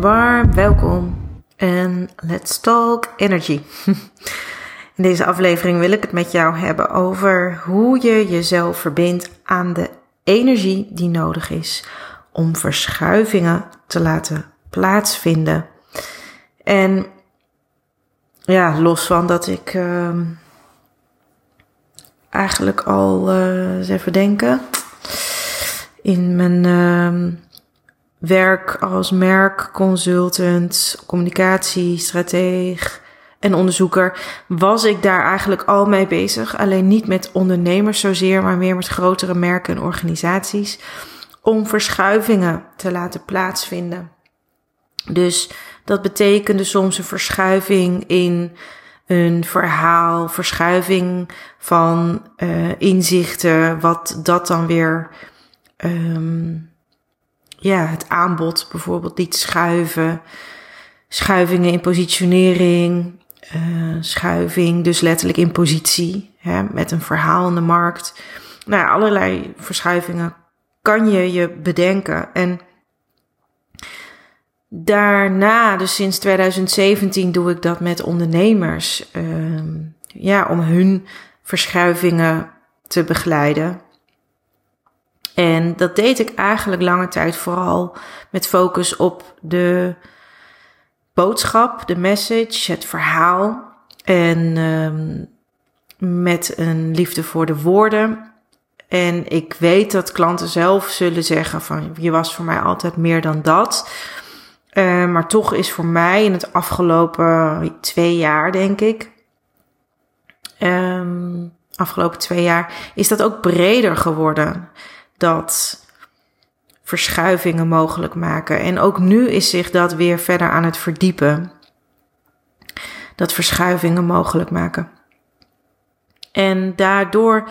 warm welkom en let's talk energy. In deze aflevering wil ik het met jou hebben over hoe je jezelf verbindt aan de energie die nodig is om verschuivingen te laten plaatsvinden. En ja, los van dat ik uh, eigenlijk al, uh, eens even denken, in mijn uh, werk als merkconsultant, communicatiestrateeg en onderzoeker, was ik daar eigenlijk al mee bezig. Alleen niet met ondernemers zozeer, maar meer met grotere merken en organisaties. Om verschuivingen te laten plaatsvinden. Dus dat betekende soms een verschuiving in een verhaal, verschuiving van uh, inzichten, wat dat dan weer um, ja, het aanbod bijvoorbeeld liet schuiven. Schuivingen in positionering, uh, schuiving dus letterlijk in positie, hè, met een verhaal in de markt. Nou, ja, allerlei verschuivingen kan je je bedenken. En daarna, dus sinds 2017, doe ik dat met ondernemers. Uh, ja, om hun verschuivingen te begeleiden. En dat deed ik eigenlijk lange tijd vooral met focus op de boodschap, de message, het verhaal. En um, met een liefde voor de woorden. En ik weet dat klanten zelf zullen zeggen van je was voor mij altijd meer dan dat. Uh, maar toch is voor mij in het afgelopen twee jaar, denk ik, um, afgelopen twee jaar, is dat ook breder geworden dat verschuivingen mogelijk maken. En ook nu is zich dat weer verder aan het verdiepen. Dat verschuivingen mogelijk maken. En daardoor,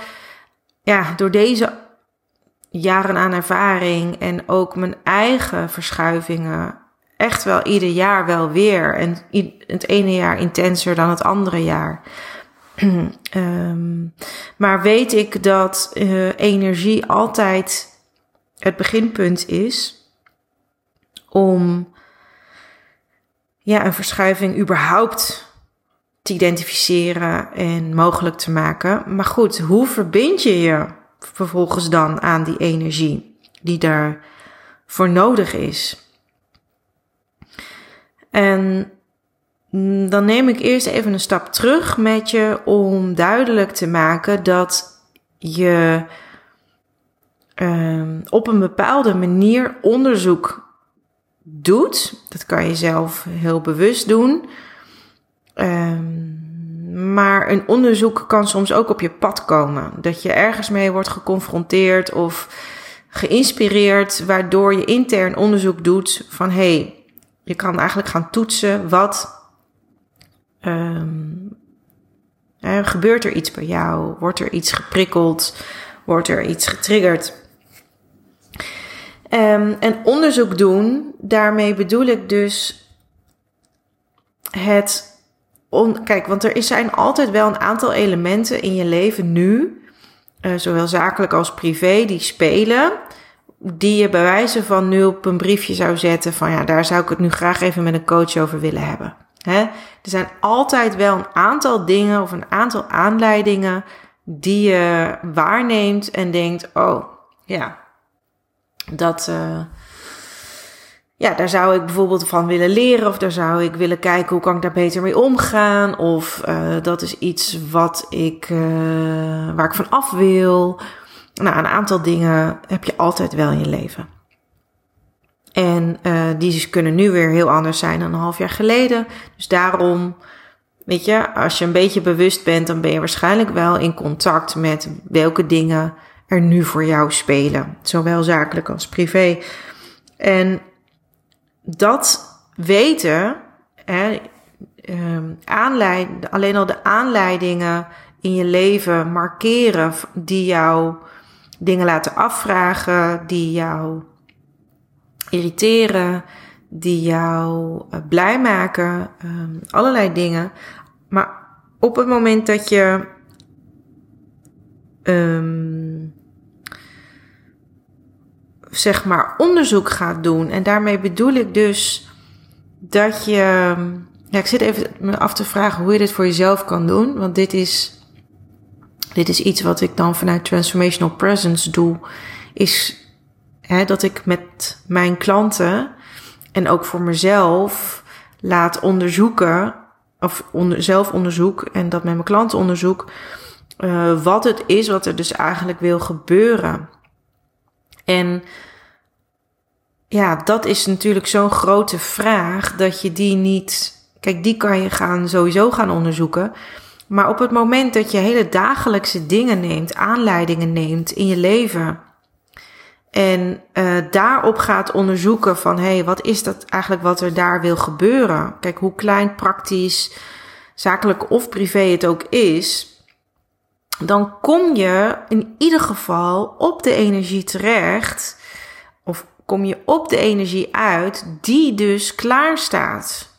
ja, door deze jaren aan ervaring en ook mijn eigen verschuivingen, echt wel ieder jaar wel weer. En het ene jaar intenser dan het andere jaar. Um, maar weet ik dat uh, energie altijd het beginpunt is om ja, een verschuiving überhaupt te identificeren en mogelijk te maken. Maar goed, hoe verbind je je vervolgens dan aan die energie die daar voor nodig is? En dan neem ik eerst even een stap terug met je om duidelijk te maken dat je um, op een bepaalde manier onderzoek doet. Dat kan je zelf heel bewust doen. Um, maar een onderzoek kan soms ook op je pad komen. Dat je ergens mee wordt geconfronteerd of geïnspireerd, waardoor je intern onderzoek doet van hé, hey, je kan eigenlijk gaan toetsen wat Um, gebeurt er iets bij jou? Wordt er iets geprikkeld? Wordt er iets getriggerd? Um, en onderzoek doen, daarmee bedoel ik dus het. Kijk, want er zijn altijd wel een aantal elementen in je leven nu, uh, zowel zakelijk als privé, die spelen. Die je bij wijze van nu op een briefje zou zetten van ja, daar zou ik het nu graag even met een coach over willen hebben. Er zijn altijd wel een aantal dingen of een aantal aanleidingen die je waarneemt en denkt: oh ja, dat. Uh, ja, daar zou ik bijvoorbeeld van willen leren, of daar zou ik willen kijken hoe kan ik daar beter mee omgaan, of uh, dat is iets wat ik, uh, waar ik van af wil. Nou, een aantal dingen heb je altijd wel in je leven. En uh, die kunnen nu weer heel anders zijn dan een half jaar geleden. Dus daarom, weet je, als je een beetje bewust bent, dan ben je waarschijnlijk wel in contact met welke dingen er nu voor jou spelen. Zowel zakelijk als privé. En dat weten, aanleid, alleen al de aanleidingen in je leven markeren die jou dingen laten afvragen, die jou irriteren, die jou uh, blij maken, um, allerlei dingen. Maar op het moment dat je um, zeg maar onderzoek gaat doen, en daarmee bedoel ik dus dat je. Ja, ik zit even me af te vragen hoe je dit voor jezelf kan doen. Want dit is, dit is iets wat ik dan vanuit Transformational Presence doe. Is hè, dat ik met mijn klanten en ook voor mezelf laat onderzoeken. Of zelf onderzoek en dat met mijn klanten onderzoek. Uh, wat het is wat er dus eigenlijk wil gebeuren. En ja, dat is natuurlijk zo'n grote vraag dat je die niet. Kijk, die kan je gaan, sowieso gaan onderzoeken. Maar op het moment dat je hele dagelijkse dingen neemt, aanleidingen neemt in je leven. En uh, daarop gaat onderzoeken van hé, hey, wat is dat eigenlijk wat er daar wil gebeuren? Kijk, hoe klein, praktisch, zakelijk of privé het ook is, dan kom je in ieder geval op de energie terecht kom je op de energie uit die dus klaar staat.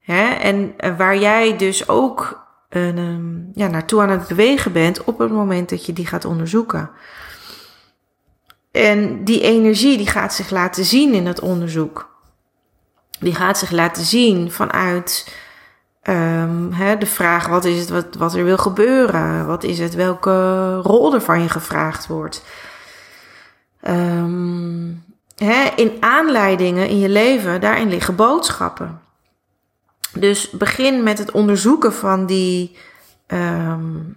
Hè? En eh, waar jij dus ook um, ja, naartoe aan het bewegen bent op het moment dat je die gaat onderzoeken. En die energie die gaat zich laten zien in het onderzoek. Die gaat zich laten zien vanuit um, hè, de vraag: wat is het wat, wat er wil gebeuren? Wat is het welke rol er van je gevraagd wordt? Um, hè, in aanleidingen in je leven, daarin liggen boodschappen. Dus begin met het onderzoeken van die um,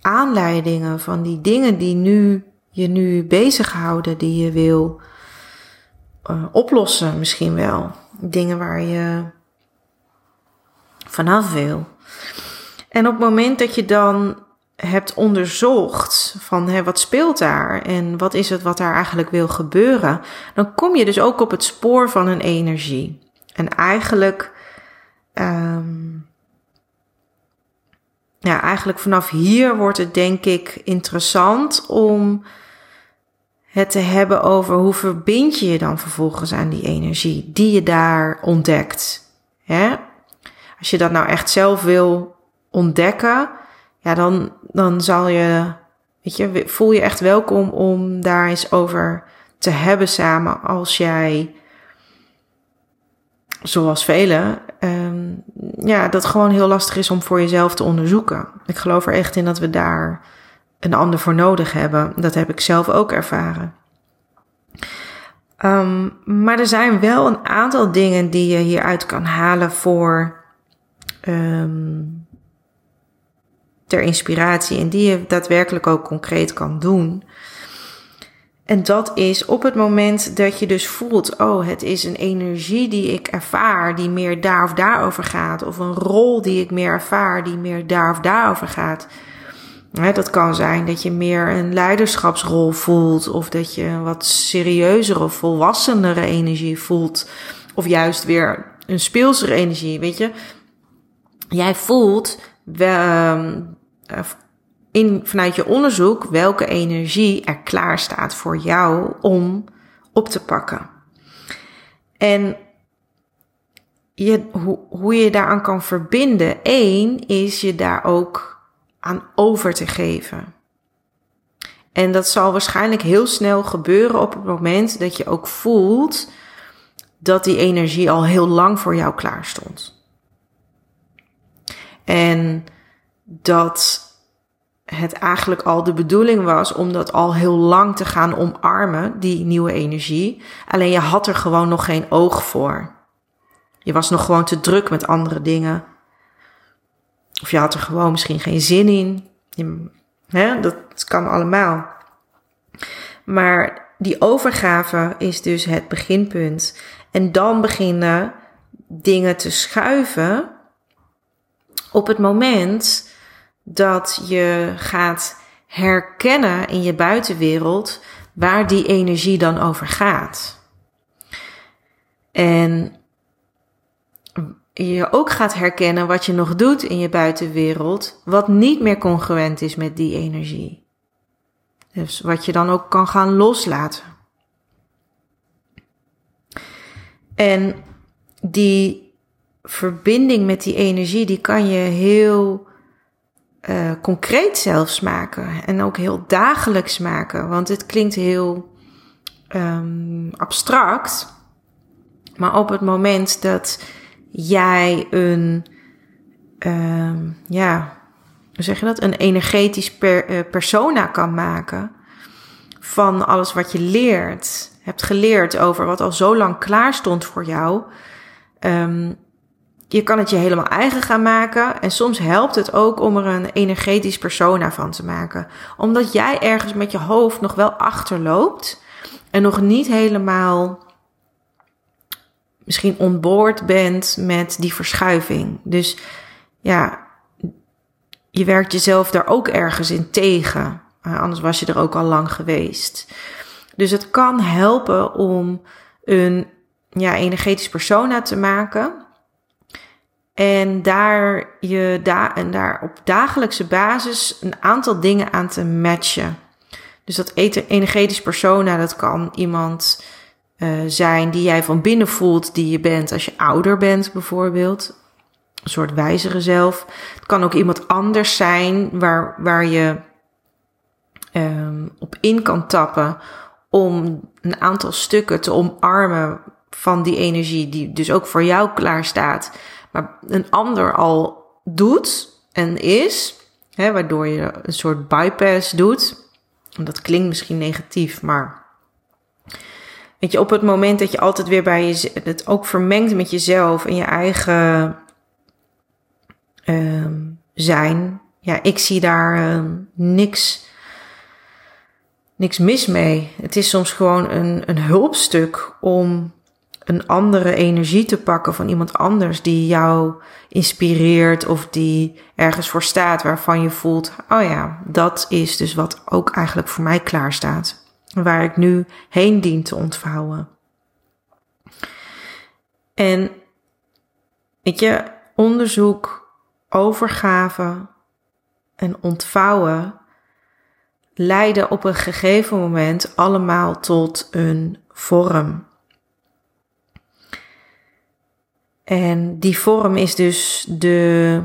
aanleidingen, van die dingen die nu, je nu bezighouden, die je wil uh, oplossen misschien wel. Dingen waar je vanaf wil. En op het moment dat je dan hebt onderzocht van hè, wat speelt daar en wat is het wat daar eigenlijk wil gebeuren, dan kom je dus ook op het spoor van een energie. En eigenlijk, um, ja, eigenlijk vanaf hier wordt het denk ik interessant om het te hebben over hoe verbind je je dan vervolgens aan die energie die je daar ontdekt. Als je dat nou echt zelf wil ontdekken, ja, dan, dan zal je, weet je, voel je echt welkom om daar eens over te hebben samen als jij, zoals velen, um, ja, dat gewoon heel lastig is om voor jezelf te onderzoeken. Ik geloof er echt in dat we daar een ander voor nodig hebben. Dat heb ik zelf ook ervaren. Um, maar er zijn wel een aantal dingen die je hieruit kan halen voor um, ter inspiratie en die je daadwerkelijk ook concreet kan doen. En dat is op het moment dat je dus voelt, oh, het is een energie die ik ervaar, die meer daar of daarover gaat, of een rol die ik meer ervaar, die meer daar of daarover gaat. Dat kan zijn dat je meer een leiderschapsrol voelt, of dat je een wat serieuzere of volwassenere energie voelt, of juist weer een speelsere energie. Weet je, jij voelt wel, eh, in, vanuit je onderzoek welke energie er klaar staat voor jou om op te pakken. En je, hoe, hoe je daaraan kan verbinden, één, is je daar ook aan over te geven. En dat zal waarschijnlijk heel snel gebeuren op het moment dat je ook voelt dat die energie al heel lang voor jou klaar stond. En dat het eigenlijk al de bedoeling was om dat al heel lang te gaan omarmen, die nieuwe energie. Alleen je had er gewoon nog geen oog voor. Je was nog gewoon te druk met andere dingen. Of je had er gewoon misschien geen zin in. Hè, dat kan allemaal. Maar die overgave is dus het beginpunt. En dan beginnen dingen te schuiven op het moment dat je gaat herkennen in je buitenwereld waar die energie dan over gaat. En je ook gaat herkennen wat je nog doet in je buitenwereld, wat niet meer congruent is met die energie. Dus wat je dan ook kan gaan loslaten. En die verbinding met die energie, die kan je heel uh, concreet zelfs maken. En ook heel dagelijks maken. Want het klinkt heel um, abstract. Maar op het moment dat jij een, ehm, ja, hoe zeg je dat? Een energetisch eh, persona kan maken van alles wat je leert, hebt geleerd over wat al zo lang klaar stond voor jou. Um, je kan het je helemaal eigen gaan maken. En soms helpt het ook om er een energetisch persona van te maken. Omdat jij ergens met je hoofd nog wel achterloopt. En nog niet helemaal misschien onboord bent met die verschuiving. Dus ja, je werkt jezelf daar ook ergens in tegen. anders was je er ook al lang geweest. Dus het kan helpen om een ja, energetisch persona te maken. En daar, je da en daar op dagelijkse basis een aantal dingen aan te matchen. Dus dat energetisch persona, dat kan iemand uh, zijn die jij van binnen voelt die je bent als je ouder bent bijvoorbeeld. Een soort wijzere zelf. Het kan ook iemand anders zijn waar, waar je um, op in kan tappen om een aantal stukken te omarmen van die energie die dus ook voor jou klaar staat, maar een ander al doet en is, hè, waardoor je een soort bypass doet. Dat klinkt misschien negatief, maar weet je, op het moment dat je altijd weer bij je het ook vermengt met jezelf en je eigen uh, zijn, ja, ik zie daar uh, niks niks mis mee. Het is soms gewoon een, een hulpstuk om een andere energie te pakken van iemand anders die jou inspireert of die ergens voor staat waarvan je voelt, oh ja, dat is dus wat ook eigenlijk voor mij klaar staat. Waar ik nu heen dien te ontvouwen. En weet je, onderzoek, overgave en ontvouwen leiden op een gegeven moment allemaal tot een vorm. En die vorm is dus de,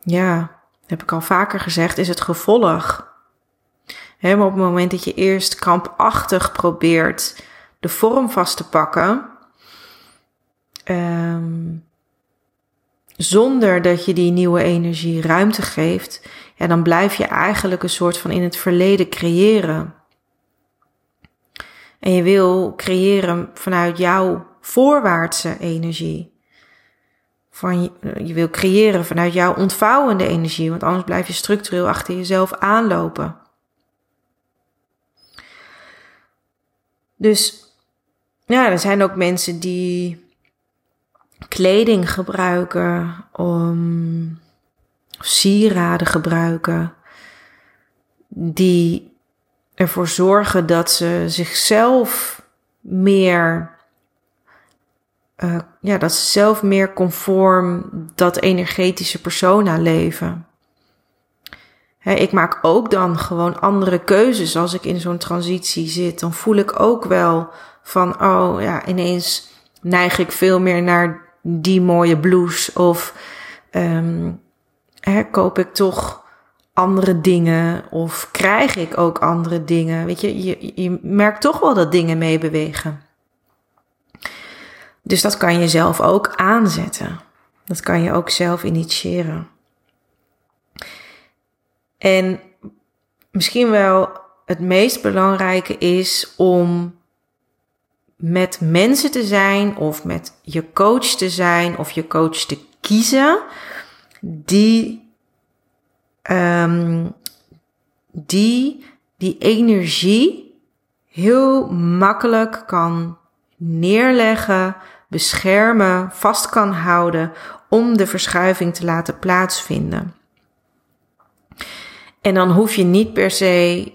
ja, heb ik al vaker gezegd, is het gevolg. Maar op het moment dat je eerst krampachtig probeert de vorm vast te pakken, um, zonder dat je die nieuwe energie ruimte geeft, ja, dan blijf je eigenlijk een soort van in het verleden creëren. En je wil creëren vanuit jouw voorwaartse energie. Van je, je wil creëren vanuit jouw ontvouwende energie, want anders blijf je structureel achter jezelf aanlopen. Dus ja, er zijn ook mensen die kleding gebruiken om sieraden gebruiken die ervoor zorgen dat ze zichzelf meer, uh, ja, dat ze zelf meer conform dat energetische persona leven. Ik maak ook dan gewoon andere keuzes als ik in zo'n transitie zit. Dan voel ik ook wel van, oh ja, ineens neig ik veel meer naar die mooie blouse of hè, koop ik toch andere dingen of krijg ik ook andere dingen? Weet je, je, je merkt toch wel dat dingen meebewegen. Dus dat kan je zelf ook aanzetten. Dat kan je ook zelf initiëren. En misschien wel het meest belangrijke is om met mensen te zijn of met je coach te zijn of je coach te kiezen die, um, die die energie heel makkelijk kan neerleggen, beschermen, vast kan houden om de verschuiving te laten plaatsvinden. En dan hoef je niet per se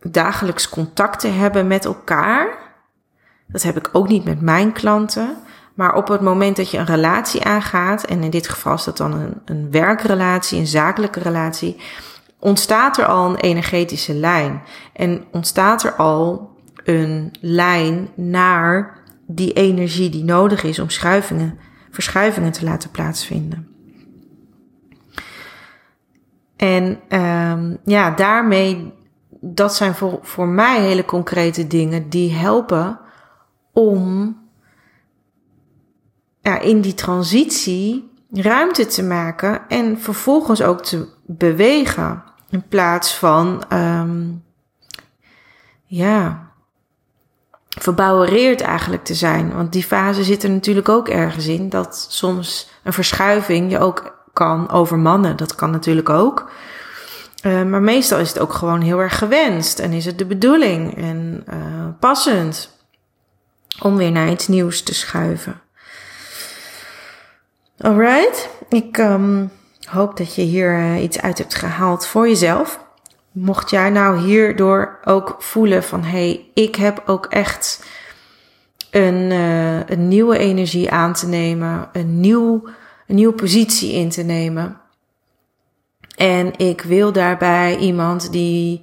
dagelijks contact te hebben met elkaar. Dat heb ik ook niet met mijn klanten. Maar op het moment dat je een relatie aangaat, en in dit geval is dat dan een, een werkrelatie, een zakelijke relatie, ontstaat er al een energetische lijn. En ontstaat er al een lijn naar die energie die nodig is om schuivingen, verschuivingen te laten plaatsvinden. En um, ja, daarmee, dat zijn voor, voor mij hele concrete dingen die helpen om ja, in die transitie ruimte te maken en vervolgens ook te bewegen. In plaats van, um, ja, verbouwereerd eigenlijk te zijn. Want die fase zit er natuurlijk ook ergens in. Dat soms een verschuiving je ook kan overmannen. Dat kan natuurlijk ook. Uh, maar meestal is het ook gewoon heel erg gewenst. En is het de bedoeling en uh, passend om weer naar iets nieuws te schuiven. Alright, ik um, hoop dat je hier uh, iets uit hebt gehaald voor jezelf. Mocht jij nou hierdoor ook voelen van hé, hey, ik heb ook echt een, een nieuwe energie aan te nemen, een, nieuw, een nieuwe positie in te nemen. En ik wil daarbij iemand die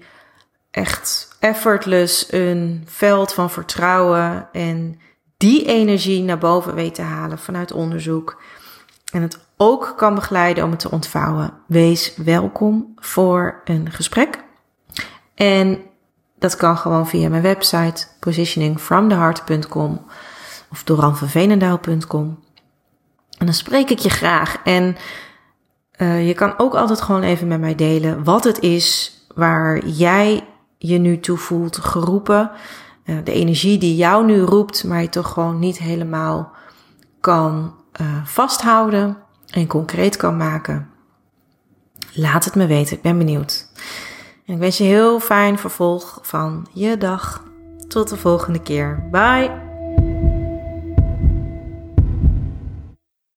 echt effortless een veld van vertrouwen en die energie naar boven weet te halen vanuit onderzoek. En het ook kan begeleiden om het te ontvouwen. Wees welkom voor een gesprek. En dat kan gewoon via mijn website positioningfromtheheart.com of doranvervenendaal.com. En dan spreek ik je graag. En uh, je kan ook altijd gewoon even met mij delen wat het is waar jij je nu toe voelt geroepen. Uh, de energie die jou nu roept, maar je toch gewoon niet helemaal kan uh, vasthouden en concreet kan maken. Laat het me weten, ik ben benieuwd. En ik wens je heel fijn vervolg van je dag. Tot de volgende keer. Bye!